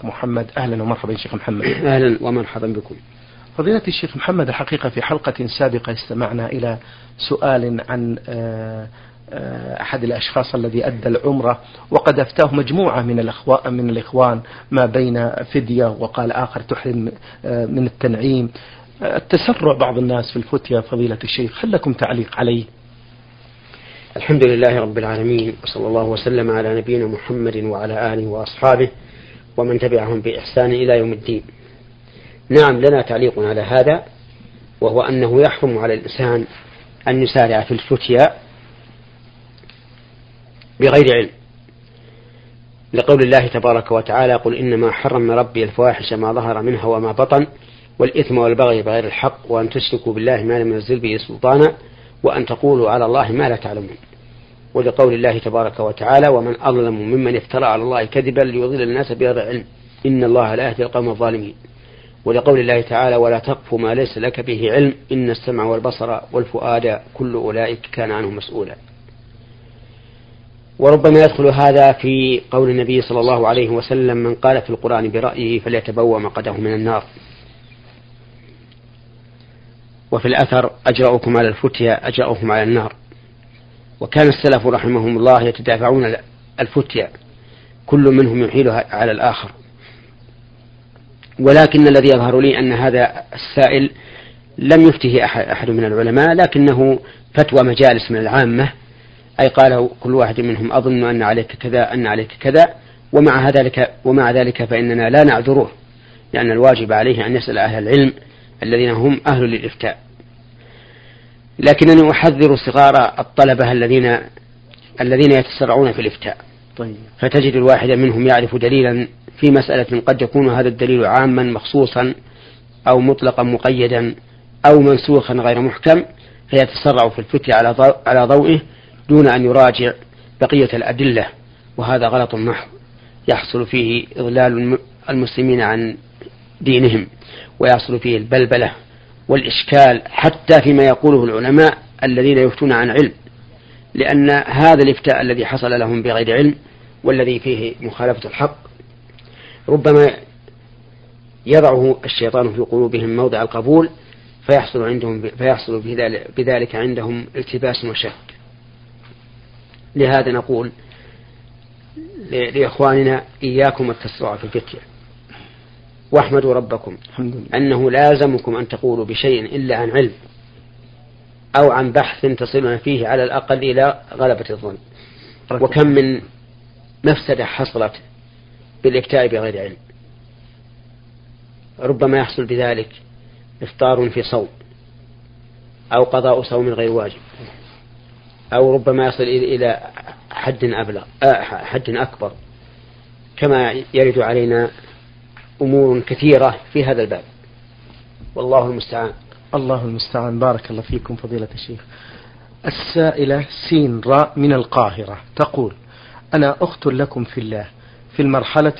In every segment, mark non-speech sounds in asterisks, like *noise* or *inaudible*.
الشيخ محمد. أهلا ومرحبا شيخ محمد. *clears throat* أهلا ومرحبا بكم. فضيلة الشيخ محمد الحقيقة في حلقة سابقة استمعنا إلى سؤال عن آه، آه، أحد الأشخاص الذي أدى العمرة وقد أفتاه مجموعة من الأخوان من الإخوان ما بين فدية وقال آخر تحرم آه، من التنعيم. التسرع بعض الناس في الفتية فضيلة الشيخ هل لكم تعليق عليه؟ الحمد لله رب العالمين وصلى الله وسلم على نبينا محمد وعلى آله وأصحابه ومن تبعهم بإحسان إلى يوم الدين. نعم لنا تعليق على هذا وهو أنه يحرم على الإنسان أن يسارع في الفتيا بغير علم. لقول الله تبارك وتعالى قل إنما حرم ربي الفواحش ما ظهر منها وما بطن والإثم والبغي بغير الحق وأن تشركوا بالله ما لم ينزل به سلطانا وأن تقولوا على الله ما لا تعلمون. ولقول الله تبارك وتعالى ومن أظلم ممن افترى على الله كذبا ليضل الناس بغير علم إن الله لا يهدي القوم الظالمين. ولقول الله تعالى ولا تقف ما ليس لك به علم إن السمع والبصر والفؤاد كل أولئك كان عنه مسؤولا. وربما يدخل هذا في قول النبي صلى الله عليه وسلم من قال في القرآن برأيه فليتبوأ مقده من النار. وفي الأثر أجرأكم على الفتيا أجرأكم على النار. وكان السلف رحمهم الله يتدافعون الفتيا كل منهم يحيلها على الآخر. ولكن الذي يظهر لي أن هذا السائل لم يفته أحد من العلماء لكنه فتوى مجالس من العامة أي قال كل واحد منهم أظن أن عليك كذا أن عليك كذا ومع ذلك ومع ذلك فإننا لا نعذره لأن الواجب عليه أن يسأل أهل العلم الذين هم أهل للإفتاء. لكنني أحذر صغار الطلبة الذين الذين يتسرعون في الإفتاء طيب. فتجد الواحد منهم يعرف دليلا في مسألة قد يكون هذا الدليل عاما مخصوصا أو مطلقا مقيدا أو منسوخا غير محكم فيتسرع في الفتية على ضوء على ضوئه دون أن يراجع بقية الأدلة وهذا غلط محض يحصل فيه إضلال المسلمين عن دينهم ويحصل فيه البلبلة والإشكال حتى فيما يقوله العلماء الذين يفتون عن علم لأن هذا الإفتاء الذي حصل لهم بغير علم والذي فيه مخالفة الحق ربما يضعه الشيطان في قلوبهم موضع القبول فيحصل عندهم فيحصل بذلك عندهم التباس وشك. لهذا نقول لإخواننا إياكم التسرع في الفتية واحمدوا ربكم أنه لازمكم أن تقولوا بشيء إلا عن علم أو عن بحث تصلون فيه على الأقل إلى غلبة الظن. وكم من مفسدة حصلت بالإفتاء بغير علم. ربما يحصل بذلك إفطار في صوم أو قضاء صوم غير واجب. أو ربما يصل إلى حد أبلغ آه، حد أكبر. كما يرد علينا أمور كثيرة في هذا الباب. والله المستعان. الله المستعان. بارك الله فيكم فضيلة الشيخ. السائلة سين راء من القاهرة تقول أنا أخت لكم في الله في المرحلة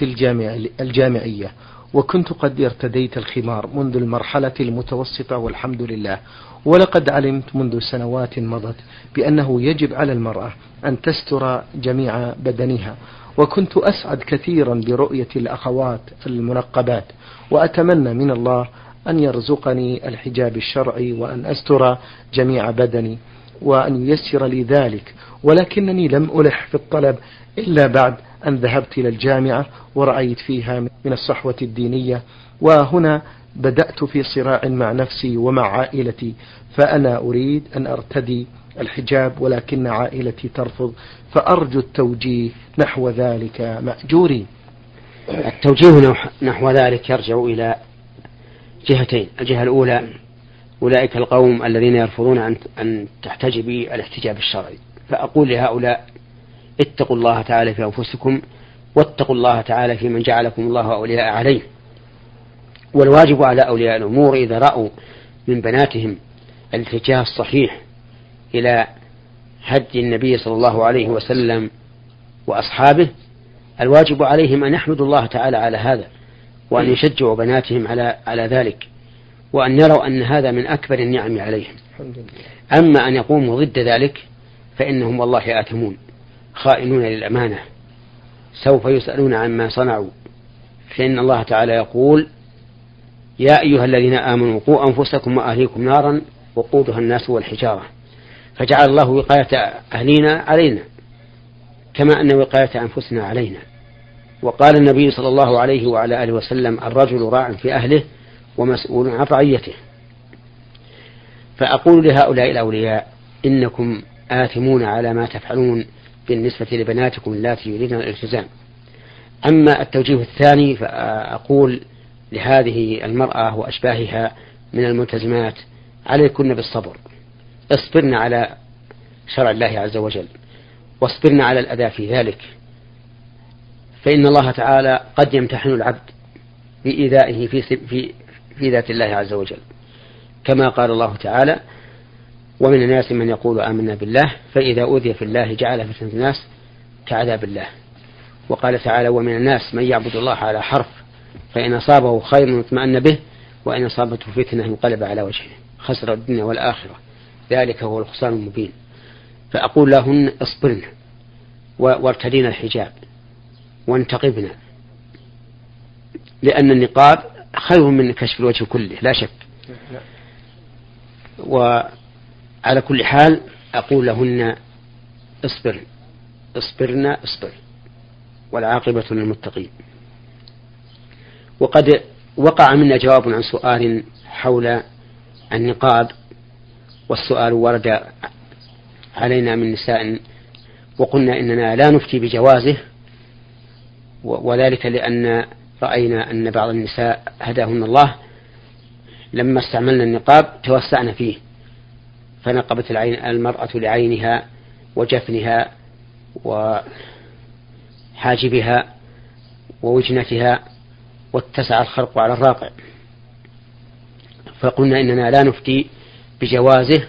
الجامعية وكنت قد ارتديت الخمار منذ المرحلة المتوسطة والحمد لله ولقد علمت منذ سنوات مضت بأنه يجب على المرأة أن تستر جميع بدنها وكنت أسعد كثيرا برؤية الأخوات المنقبات وأتمنى من الله أن يرزقني الحجاب الشرعي وأن أستر جميع بدني وأن ييسر لي ذلك ولكنني لم ألح في الطلب إلا بعد أن ذهبت إلى الجامعة ورأيت فيها من الصحوة الدينية وهنا بدأت في صراع مع نفسي ومع عائلتي فأنا أريد أن أرتدي الحجاب ولكن عائلتي ترفض فأرجو التوجيه نحو ذلك مأجورين التوجيه نحو ذلك يرجع إلى جهتين. الجهة الأولى أولئك القوم الذين يرفضون أن أن تحتجبي الاحتجاب الشرعي. فأقول لهؤلاء اتقوا الله تعالى في أنفسكم واتقوا الله تعالى في من جعلكم الله أولياء عليه. والواجب على أولياء الأمور إذا رأوا من بناتهم الاتجاه الصحيح إلى هدي النبي صلى الله عليه وسلم وأصحابه الواجب عليهم أن يحمدوا الله تعالى على هذا وأن يشجعوا بناتهم على على ذلك وأن يروا أن هذا من أكبر النعم عليهم. أما أن يقوموا ضد ذلك فإنهم والله آثمون خائنون للأمانة سوف يسألون عما صنعوا. فإن الله تعالى يقول يا أيها الذين آمنوا قوا أنفسكم وأهليكم نارا وقودها الناس والحجارة. فجعل الله وقاية أهلينا علينا كما أن وقاية أنفسنا علينا. وقال النبي صلى الله عليه وعلى آله وسلم الرجل راع في أهله ومسؤول عن رعيته. فأقول لهؤلاء الأولياء إنكم آثمون على ما تفعلون بالنسبة لبناتكم اللاتي يريدن الالتزام. أما التوجيه الثاني فأقول لهذه المرأة وأشباهها من الملتزمات عليكن بالصبر. اصبرن على شرع الله عز وجل واصبرن على الأذى في ذلك. فإن الله تعالى قد يمتحن العبد بإيذائه في, في, في ذات الله عز وجل. كما قال الله تعالى ومن الناس من يقول آمنا بالله فإذا أوذي في الله جعل فتنة الناس كعذاب الله. وقال تعالى ومن الناس من يعبد الله على حرف فإن أصابه خير اطمأن به وإن أصابته فتنة انقلب على وجهه خسر الدنيا والآخرة. ذلك هو الخسران المبين. فأقول لهن اصبرن وارتدين الحجاب وانتقبن لأن النقاب خير من كشف الوجه كله لا شك. وعلى كل حال أقول لهن اصبرن اصبرن اصبر والعاقبة للمتقين. وقد وقع منا جواب عن سؤال حول النقاب والسؤال ورد علينا من نساء وقلنا إننا لا نفتي بجوازه وذلك لأن رأينا أن بعض النساء هداهن الله لما استعملنا النقاب توسعنا فيه فنقبت العين المرأة لعينها وجفنها وحاجبها ووجنتها واتسع الخرق على الراقع. فقلنا إننا لا نفتي بجوازه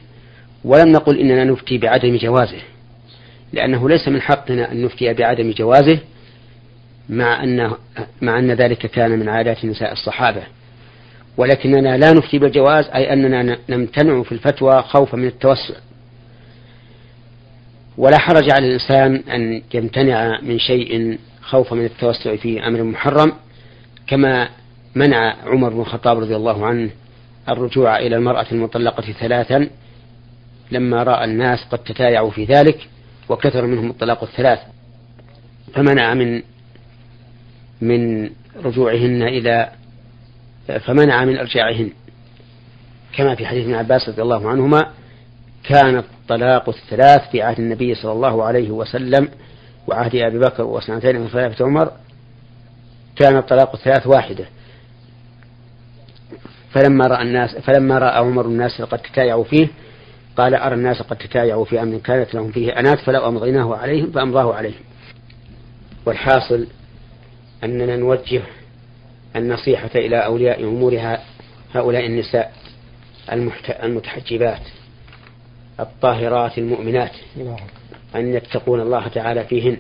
ولم نقل إننا نفتي بعدم جوازه لأنه ليس من حقنا أن نفتي بعدم جوازه مع أن مع أن ذلك كان من عادات نساء الصحابة. ولكننا لا نفتي بالجواز أي أننا نمتنع في الفتوى خوفا من التوسع. ولا حرج على الإنسان أن يمتنع من شيء خوفا من التوسع في أمر محرم كما منع عمر بن الخطاب رضي الله عنه الرجوع إلى المرأة المطلقة ثلاثا لما رأى الناس قد تتايعوا في ذلك وكثر منهم الطلاق الثلاث. فمنع من من رجوعهن إلى فمنع من إرجاعهن. كما في حديث ابن عباس رضي الله عنهما كان الطلاق الثلاث في عهد النبي صلى الله عليه وسلم وعهد أبي بكر وسنتين من خلافة عمر كان الطلاق الثلاث واحدة. فلما رأى الناس فلما رأى عمر الناس قد تتايعوا فيه قال أرى الناس قد تتايعوا في أمر كانت لهم فيه أنات فلو أمضيناه عليهم فأمضاه عليهم. والحاصل أننا نوجه النصيحة إلى أولياء أمورها هؤلاء النساء المتحجبات الطاهرات المؤمنات أن يتقون الله تعالى فيهن.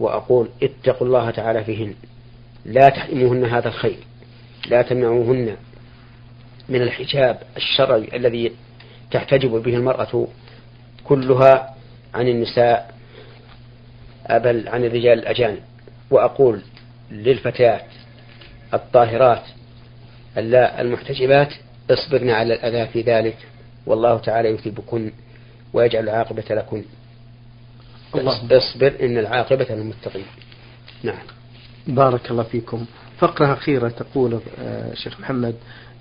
وأقول اتقوا الله تعالى فيهن. لا تحرموهن هذا الخير لا تمنعوهن من الحجاب الشرعي الذي تحتجب به المرأة كلها عن النساء بل عن الرجال الأجانب. وأقول للفتيات الطاهرات المحتجبات اصبرن على الأذى في ذلك والله تعالى يثيبكن ويجعل العاقبة لكن. الله. اصبر إن العاقبة للمتقين. نعم. بارك الله فيكم. فقرة أخيرة تقول آه، شيخ محمد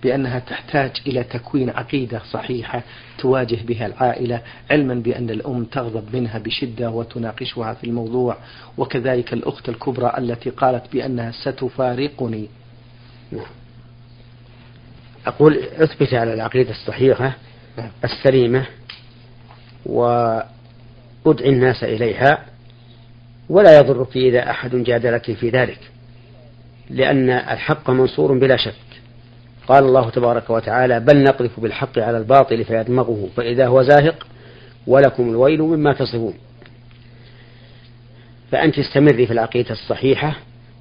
بأنها تحتاج إلى تكوين عقيدة صحيحة تواجه بها العائلة علما بأن الأم تغضب منها بشدة وتناقشها في الموضوع وكذلك الأخت الكبرى التي قالت بأنها ستفارقني. أقول أثبت على العقيدة الصحيحة. السليمة وادع الناس إليها ولا يضرك إذا أحد جادلك في ذلك لأن الحق منصور بلا شك. قال الله تبارك وتعالى بل نقذف بالحق على الباطل فيدمغه فإذا هو زاهق ولكم الويل مما تصفون. فأنت استمري في العقيدة الصحيحة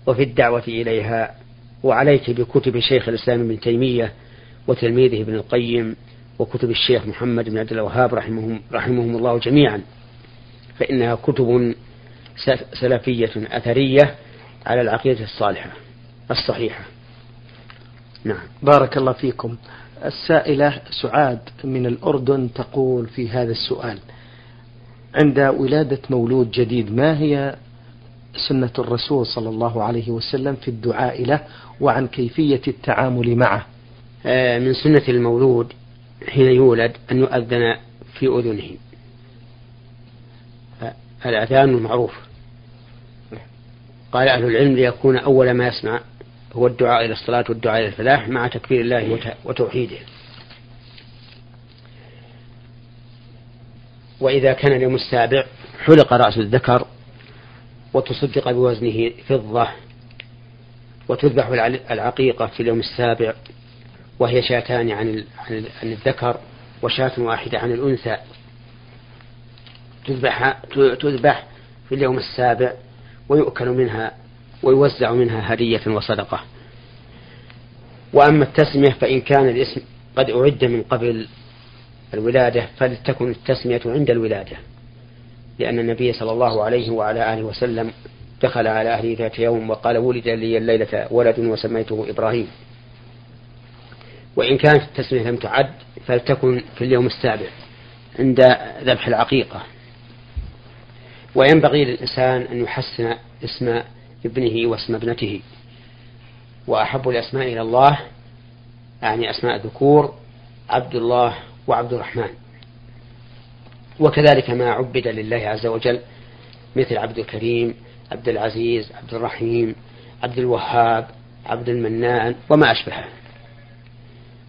وفي الدعوة إليها وعليك بكتب شيخ الإسلام ابن تيمية وتلميذه ابن القيم وكتب الشيخ محمد بن عبد الوهاب رحمهم, رحمهم الله جميعا. فإنها كتب سلفية أثرية على العقيدة الصالحة. الصحيحة. نعم. بارك الله فيكم. السائلة سعاد من الأردن تقول في هذا السؤال. عند ولادة مولود جديد ما هي سنة الرسول صلى الله عليه وسلم في الدعاء له وعن كيفية التعامل معه؟ آه، من سنة المولود حين يولد أن يؤذن في أذنه. الأذان المعروف قال أهل العلم ليكون أول ما يسمع هو الدعاء إلى الصلاة والدعاء إلى الفلاح مع تكبير الله وتوحيده. وإذا كان اليوم السابع حلق رأس الذكر وتصدق بوزنه فضة وتذبح العقيقة في اليوم السابع وهي شاتان عن عن الذكر وشاة واحدة عن الأنثى تذبح تذبح في اليوم السابع ويؤكل منها ويوزع منها هدية وصدقة. وأما التسمية فإن كان الاسم قد أعد من قبل الولادة فلتكن التسمية عند الولادة. لأن النبي صلى الله عليه وعلى آله وسلم دخل على أهله ذات يوم وقال ولد لي الليلة ولد وسميته إبراهيم. وإن كانت التسمية لم تعد فلتكن في اليوم السابع عند ذبح العقيقة. وينبغي للإنسان أن يحسن اسم ابنه واسم ابنته. وأحب الأسماء إلى الله يعني أسماء الذكور عبد الله وعبد الرحمن. وكذلك ما عبد لله عز وجل مثل عبد الكريم عبد العزيز عبد الرحيم عبد الوهاب عبد المنان وما أشبهه.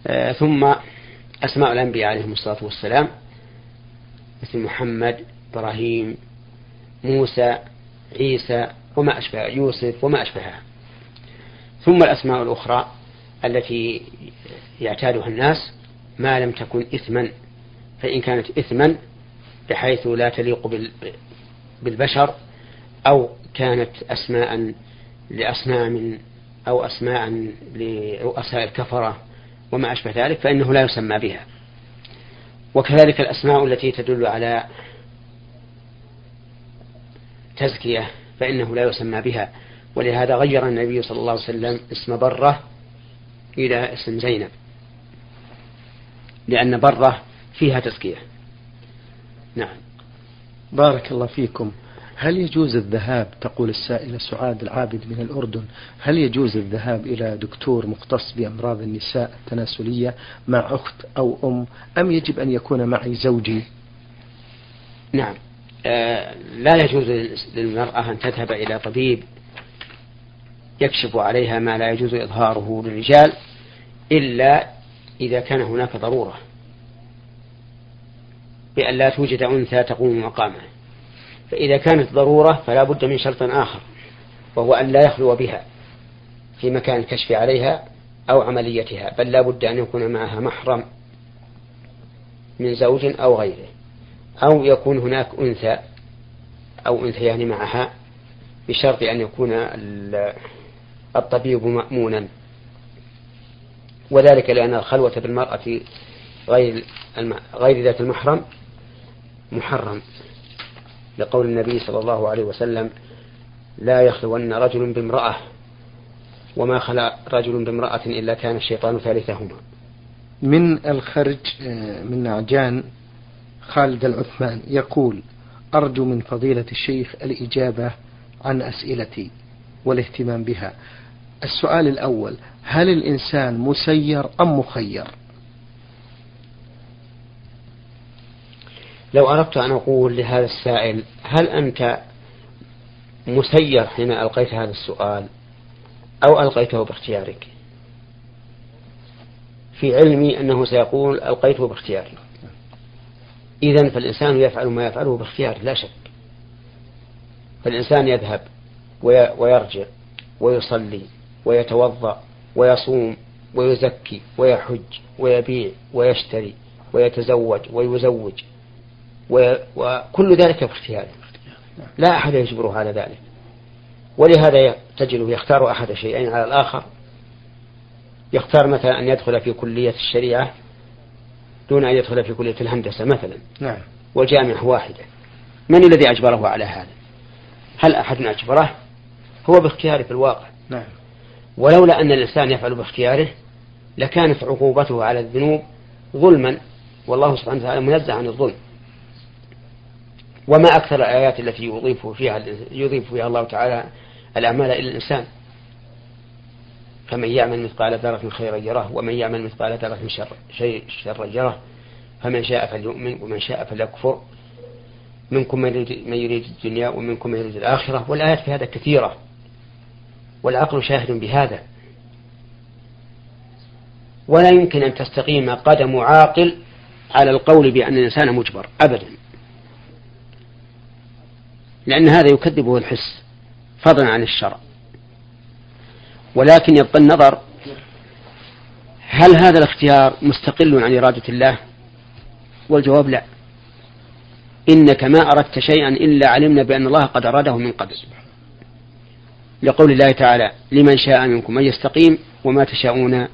آه ثم أسماء الأنبياء عليهم الصلاة والسلام مثل محمد إبراهيم موسى عيسى وما أشبه يوسف وما أشبهها. ثم الأسماء الأخرى التي يعتادها الناس ما لم تكن إثما فإن كانت إثما بحيث لا تليق بالبشر أو كانت أسماء لأصنام أو أسماء لرؤساء الكفرة وما أشبه ذلك فإنه لا يسمى بها. وكذلك الأسماء التي تدل على تزكية فإنه لا يسمى بها. ولهذا غير النبي صلى الله عليه وسلم اسم برة إلى اسم زينب لأن برة فيها تزكية. نعم. بارك الله فيكم. هل يجوز الذهاب تقول السائلة سعاد العابد من الأردن هل يجوز الذهاب إلى دكتور مختص بأمراض النساء التناسلية مع أخت أو أم أم يجب أن يكون معي زوجي؟ نعم. لا يجوز للمرأة أن تذهب إلى طبيب يكشف عليها ما لا يجوز إظهاره للرجال إلا إذا كان هناك ضرورة بأن لا توجد أنثى تقوم مقامه فإذا كانت ضرورة فلا بد من شرط آخر وهو أن لا يخلو بها في مكان الكشف عليها أو عمليتها بل لا بد أن يكون معها محرم من زوج أو غيره. أو يكون هناك أنثى أو أنثيان معها بشرط أن يكون الطبيب مأمونا. وذلك لأن الخلوة بالمرأة غير غير ذات المحرم محرم. لقول النبي صلى الله عليه وسلم لا يخلون رجل بامرأة وما خلا رجل بامرأة إلا كان الشيطان ثالثهما. من الخرج آه، من نعجان خالد العثمان يقول أرجو من فضيلة الشيخ الإجابة عن أسئلتي والاهتمام بها. السؤال الأول هل الإنسان مسير أم مخير؟ لو أردت أن أقول لهذا السائل هل أنت مسير حين ألقيت هذا السؤال أو ألقيته باختيارك؟ في علمي أنه سيقول ألقيته باختياري. إذا فالإنسان يفعل ما يفعله باختياره لا شك. فالإنسان يذهب ويرجع ويصلي ويتوضأ ويصوم ويزكي ويحج ويبيع ويشتري ويتزوج ويزوج وكل ذلك باختياره. لا أحد يجبره على ذلك. ولهذا تجده يختار أحد شيئين على الآخر. يختار مثلا أن يدخل في كلية الشريعة دون أن يدخل في كلية الهندسة مثلا. نعم. والجامعة واحدة. من الذي أجبره على هذا؟ هل أحد أجبره؟ هو باختياره في الواقع. نعم. ولولا أن الإنسان يفعل باختياره لكانت عقوبته على الذنوب ظلما. والله سبحانه وتعالى منزه عن الظلم. وما أكثر الآيات التي يضيف فيها يضيف فيها الله تعالى الأعمال إلى الإنسان. فمن يعمل مثقال ذرة خيرا يره ومن يعمل مثقال ذرة شر شيء شرا يره فمن شاء فليؤمن ومن شاء فليكفر. منكم من يريد, من يريد الدنيا ومنكم من يريد الآخرة والآيات في هذا كثيرة والعقل شاهد بهذا. ولا يمكن أن تستقيم قدم عاقل على القول بأن الإنسان مجبر أبدا. لأن هذا يكذبه الحس فضلا عن الشرع. ولكن يبقى النظر هل هذا الاختيار مستقل عن إرادة الله؟ والجواب لا. إنك ما أردت شيئا إلا علمنا بأن الله قد أراده من قبل. لقول الله تعالى لمن شاء منكم أن يستقيم وما تشاءون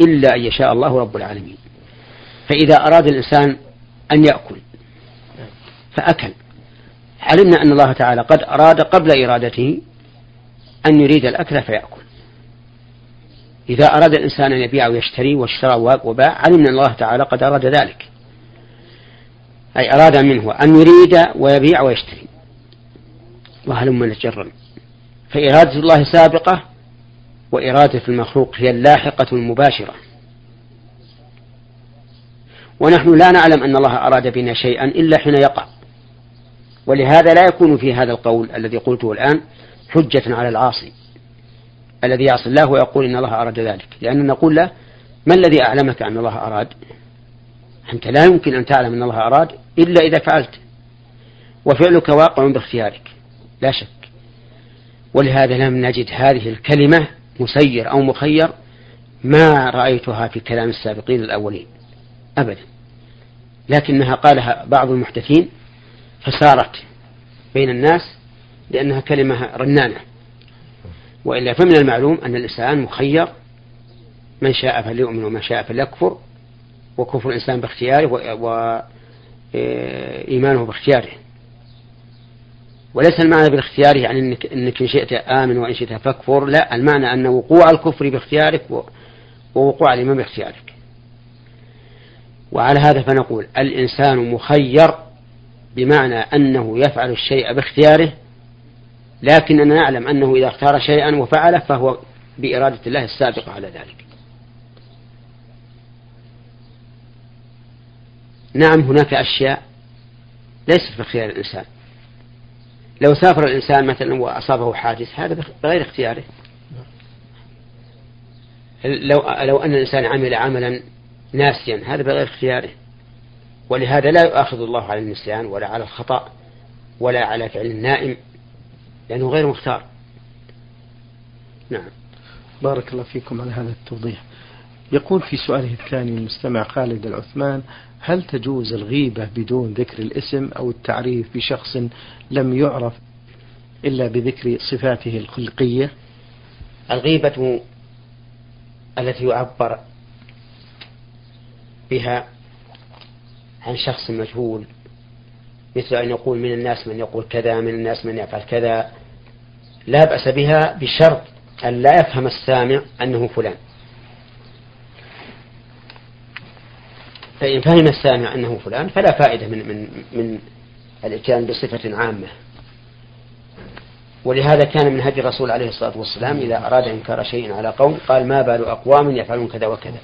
إلا أن يشاء الله رب العالمين. فإذا أراد الإنسان أن يأكل فأكل. علمنا أن الله تعالى قد أراد قبل إرادته أن يريد الأكل فيأكل. إذا أراد الإنسان أن يبيع ويشتري واشترى وباع علمنا أن الله تعالى قد أراد ذلك. أي أراد منه أن يريد ويبيع ويشتري. وهلم نتجرم فإرادة الله سابقة وإرادة المخلوق هي اللاحقة المباشرة. ونحن لا نعلم أن الله أراد بنا شيئا إلا حين يقع. ولهذا لا يكون في هذا القول الذي قلته الآن حجة على العاصي. الذي يعصي الله ويقول إن الله أراد ذلك. لأننا نقول له ما الذي أعلمك أن الله أراد؟ أنت لا يمكن أن تعلم أن الله أراد إلا إذا فعلت. وفعلك واقع باختيارك. لا شك. ولهذا لم نجد هذه الكلمة مسير أو مخير ما رأيتها في كلام السابقين الأولين. أبدا. لكنها قالها بعض المحدثين فسارت بين الناس لأنها كلمة رنانة. وإلا فمن المعلوم أن الإنسان مخير من شاء فليؤمن ومن شاء فليكفر وكفر الإنسان باختياره وإيمانه باختياره. وليس المعنى بالاختيار يعني انك إنك إن شئت آمن وإن شئت فاكفر لا المعنى أن وقوع الكفر باختيارك ووقوع الإيمان باختيارك. وعلى هذا فنقول الإنسان مخير بمعنى أنه يفعل الشيء باختياره لكننا نعلم أنه إذا اختار شيئا وفعله فهو بإرادة الله السابقة على ذلك. نعم هناك أشياء ليست في اختيار الإنسان. لو سافر الإنسان مثلا وأصابه حادث هذا بغير اختياره. لو لو أن الإنسان عمل عملا ناسيا هذا بغير اختياره. ولهذا لا يؤاخذ الله على النسيان ولا على الخطأ ولا على فعل النائم. لأنه غير مختار. نعم. بارك الله فيكم على هذا التوضيح. يقول في سؤاله الثاني المستمع خالد العثمان هل تجوز الغيبة بدون ذكر الاسم أو التعريف بشخص لم يعرف إلا بذكر صفاته الخلقية؟ الغيبة التي يعبر بها عن شخص مجهول مثل أن يقول من الناس من يقول كذا من الناس من يفعل كذا. لا بأس بها بشرط أن لا يفهم السامع أنه فلان. فإن فهم السامع أنه فلان فلا فائدة من من من الإتيان بصفة عامة. ولهذا كان من هدي الرسول عليه الصلاة والسلام إذا أراد إنكار شيء على قوم قال ما بال أقوام يفعلون كذا وكذا.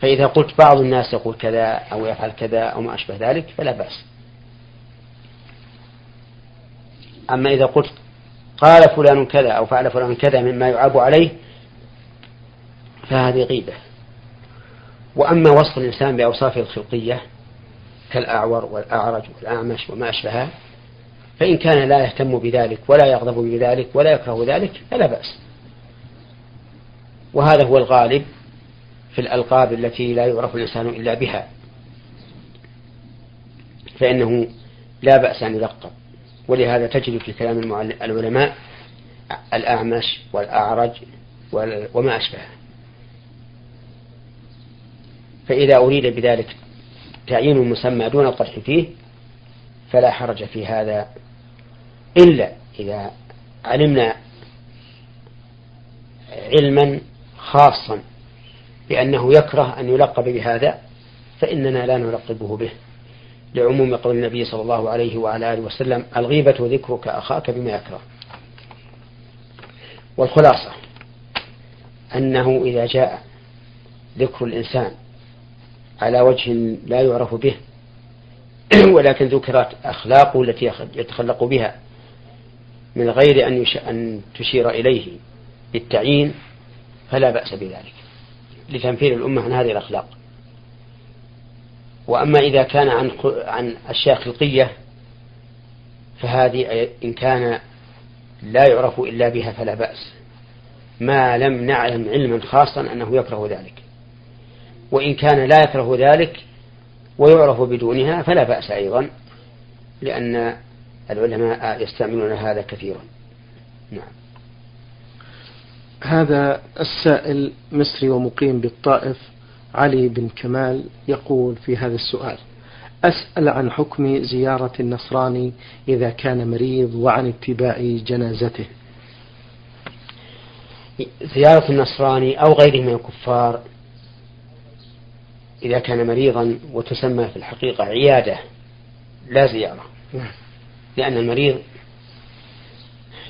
فإذا قلت بعض الناس يقول كذا أو يفعل كذا أو ما أشبه ذلك فلا بأس. أما إذا قلت قال فلان كذا أو فعل فلان كذا مما يعاب عليه فهذه غيبة. وأما وصف الإنسان بأوصافه الخلقية كالأعور والأعرج والأعمش وما أشبهه فإن كان لا يهتم بذلك ولا يغضب بذلك ولا يكره ذلك فلا بأس. وهذا هو الغالب. في الألقاب التي لا يعرف الإنسان إلا بها. فإنه لا بأس أن يلقب. ولهذا تجد في كلام العلماء الأعمش والأعرج وما أشبهه. فإذا أريد بذلك تعيين المسمى دون القدح فيه فلا حرج في هذا إلا إذا علمنا علما خاصا بأنه يكره أن يلقب بهذا فإننا لا نلقبه به. لعموم قول النبي صلى الله عليه وعلى آله وسلم الغيبة ذكرك أخاك بما يكره. والخلاصة أنه إذا جاء ذكر الإنسان على وجه لا يعرف به *clears throat* ولكن ذكرت أخلاقه التي يتخلق بها من غير أن, أن تشير إليه بالتعيين فلا بأس بذلك. لتنفير الأمة عن هذه الأخلاق. وأما إذا كان عن عن أشياء خلقية فهذه إن كان لا يعرف إلا بها فلا بأس. ما لم نعلم علما خاصا أنه يكره ذلك. وإن كان لا يكره ذلك ويعرف بدونها فلا بأس أيضا لأن العلماء يستعملون هذا كثيرا. نعم. هذا السائل مصري ومقيم بالطائف علي بن كمال يقول في هذا السؤال أسأل عن حكم زيارة النصراني إذا كان مريض وعن اتباع جنازته زيارة النصراني أو غيره من الكفار إذا كان مريضا وتسمى في الحقيقة عيادة لا زيارة نعم. لأن المريض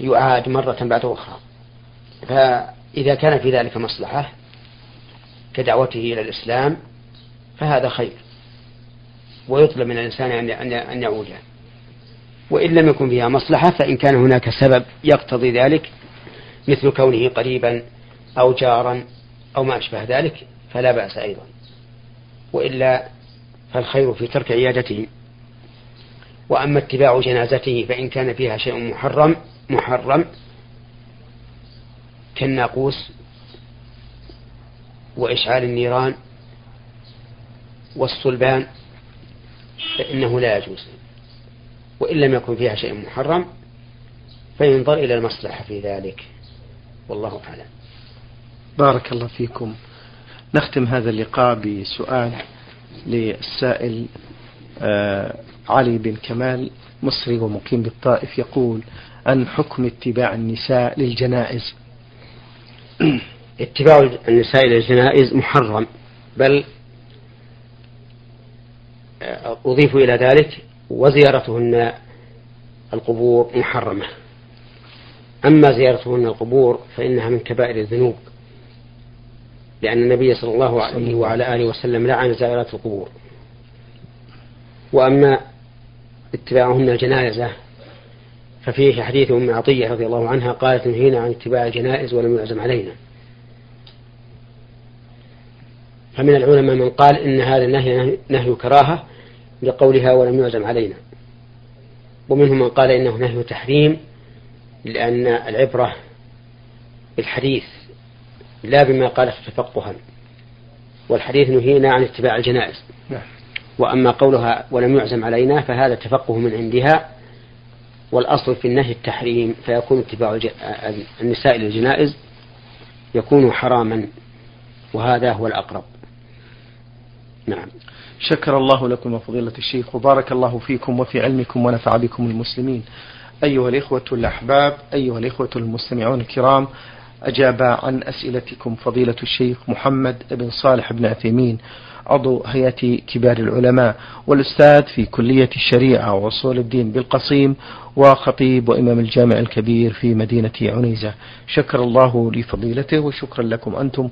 يعاد مرة بعد أخرى فإذا كان في ذلك مصلحة كدعوته إلى الإسلام فهذا خير. ويطلب من الإنسان أن يعود. وإن لم يكن فيها مصلحة فإن كان هناك سبب يقتضي ذلك مثل كونه قريبا أو جارا أو ما أشبه ذلك فلا بأس أيضا. وإلا فالخير في ترك عيادته. وأما اتباع جنازته فإن كان فيها شيء محرم محرم كالناقوس وإشعال النيران والصلبان فإنه لا يجوز وإن لم يكن فيها شيء محرم فينظر إلى المصلحة في ذلك. والله أعلم. بارك الله فيكم. نختم هذا اللقاء بسؤال للسائل آه علي بن كمال مصري ومقيم بالطائف يقول عن حكم اتباع النساء للجنائز *clears throat* اتباع النساء للجنائز محرم بل أضيف إلى ذلك وزيارتهن القبور محرمة. أما زيارتهن القبور فإنها من كبائر الذنوب لأن النبي صلى الله عليه وعلى آله وسلم لعن زائرات القبور. وأما اتباعهن الجنائزة ففيه حديث أم عطية رضي الله عنها قالت نهينا عن اتباع الجنائز ولم يعزم علينا. فمن العلماء من قال إن هذا النهي نهي كراهة لقولها ولم يعزم علينا. ومنهم من قال إنه نهي تحريم لأن العبرة بالحديث لا بما قالت تفقها. والحديث نهينا عن اتباع الجنائز. نعم. وأما قولها ولم يعزم علينا فهذا تفقه من عندها والأصل في النهي التحريم فيكون اتباع النساء للجنائز يكون حراما وهذا هو الأقرب. نعم. شكر الله لكم فضيلة الشيخ وبارك الله فيكم وفي علمكم ونفع بكم المسلمين. أيها الإخوة الأحباب أيها الإخوة المستمعون الكرام أجاب عن أسئلتكم فضيلة الشيخ محمد بن صالح بن عثيمين عضو هيئة كبار العلماء والأستاذ في كلية الشريعة وأصول الدين بالقصيم وخطيب وإمام الجامع الكبير في مدينة عنيزة. شكر الله لفضيلته وشكرا لكم أنتم.